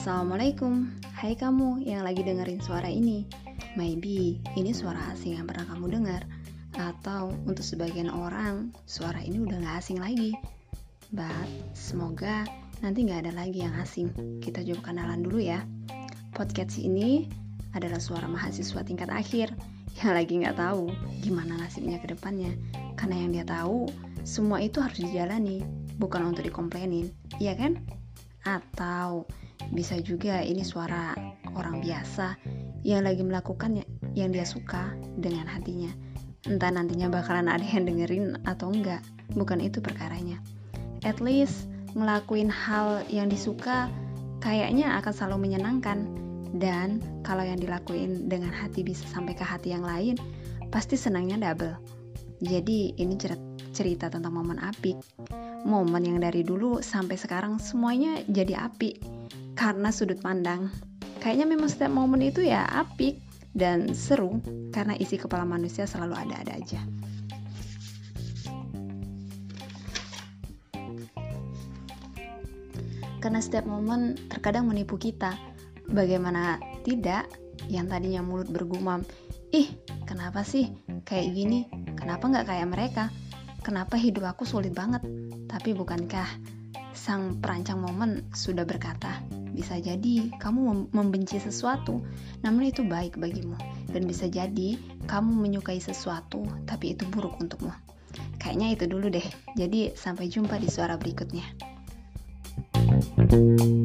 Assalamualaikum, hai kamu yang lagi dengerin suara ini. Maybe ini suara asing yang pernah kamu dengar, atau untuk sebagian orang suara ini udah gak asing lagi. But semoga nanti gak ada lagi yang asing. Kita coba kenalan dulu ya. Podcast ini adalah suara mahasiswa tingkat akhir yang lagi nggak tahu gimana nasibnya ke depannya. Karena yang dia tahu semua itu harus dijalani, bukan untuk dikomplainin, iya kan? Atau bisa juga ini suara orang biasa yang lagi melakukan yang dia suka dengan hatinya. Entah nantinya bakalan ada yang dengerin atau enggak, bukan itu perkaranya. At least ngelakuin hal yang disuka kayaknya akan selalu menyenangkan dan kalau yang dilakuin dengan hati bisa sampai ke hati yang lain, pasti senangnya double. Jadi ini cerita tentang momen apik. Momen yang dari dulu sampai sekarang semuanya jadi apik karena sudut pandang. Kayaknya memang setiap momen itu ya apik dan seru karena isi kepala manusia selalu ada-ada aja. Karena setiap momen terkadang menipu kita. Bagaimana tidak yang tadinya mulut bergumam, ih kenapa sih kayak gini? Kenapa nggak kayak mereka? Kenapa hidup aku sulit banget? Tapi bukankah sang perancang momen sudah berkata, bisa jadi kamu membenci sesuatu, namun itu baik bagimu. Dan bisa jadi kamu menyukai sesuatu, tapi itu buruk untukmu. Kayaknya itu dulu deh. Jadi sampai jumpa di suara berikutnya. thank you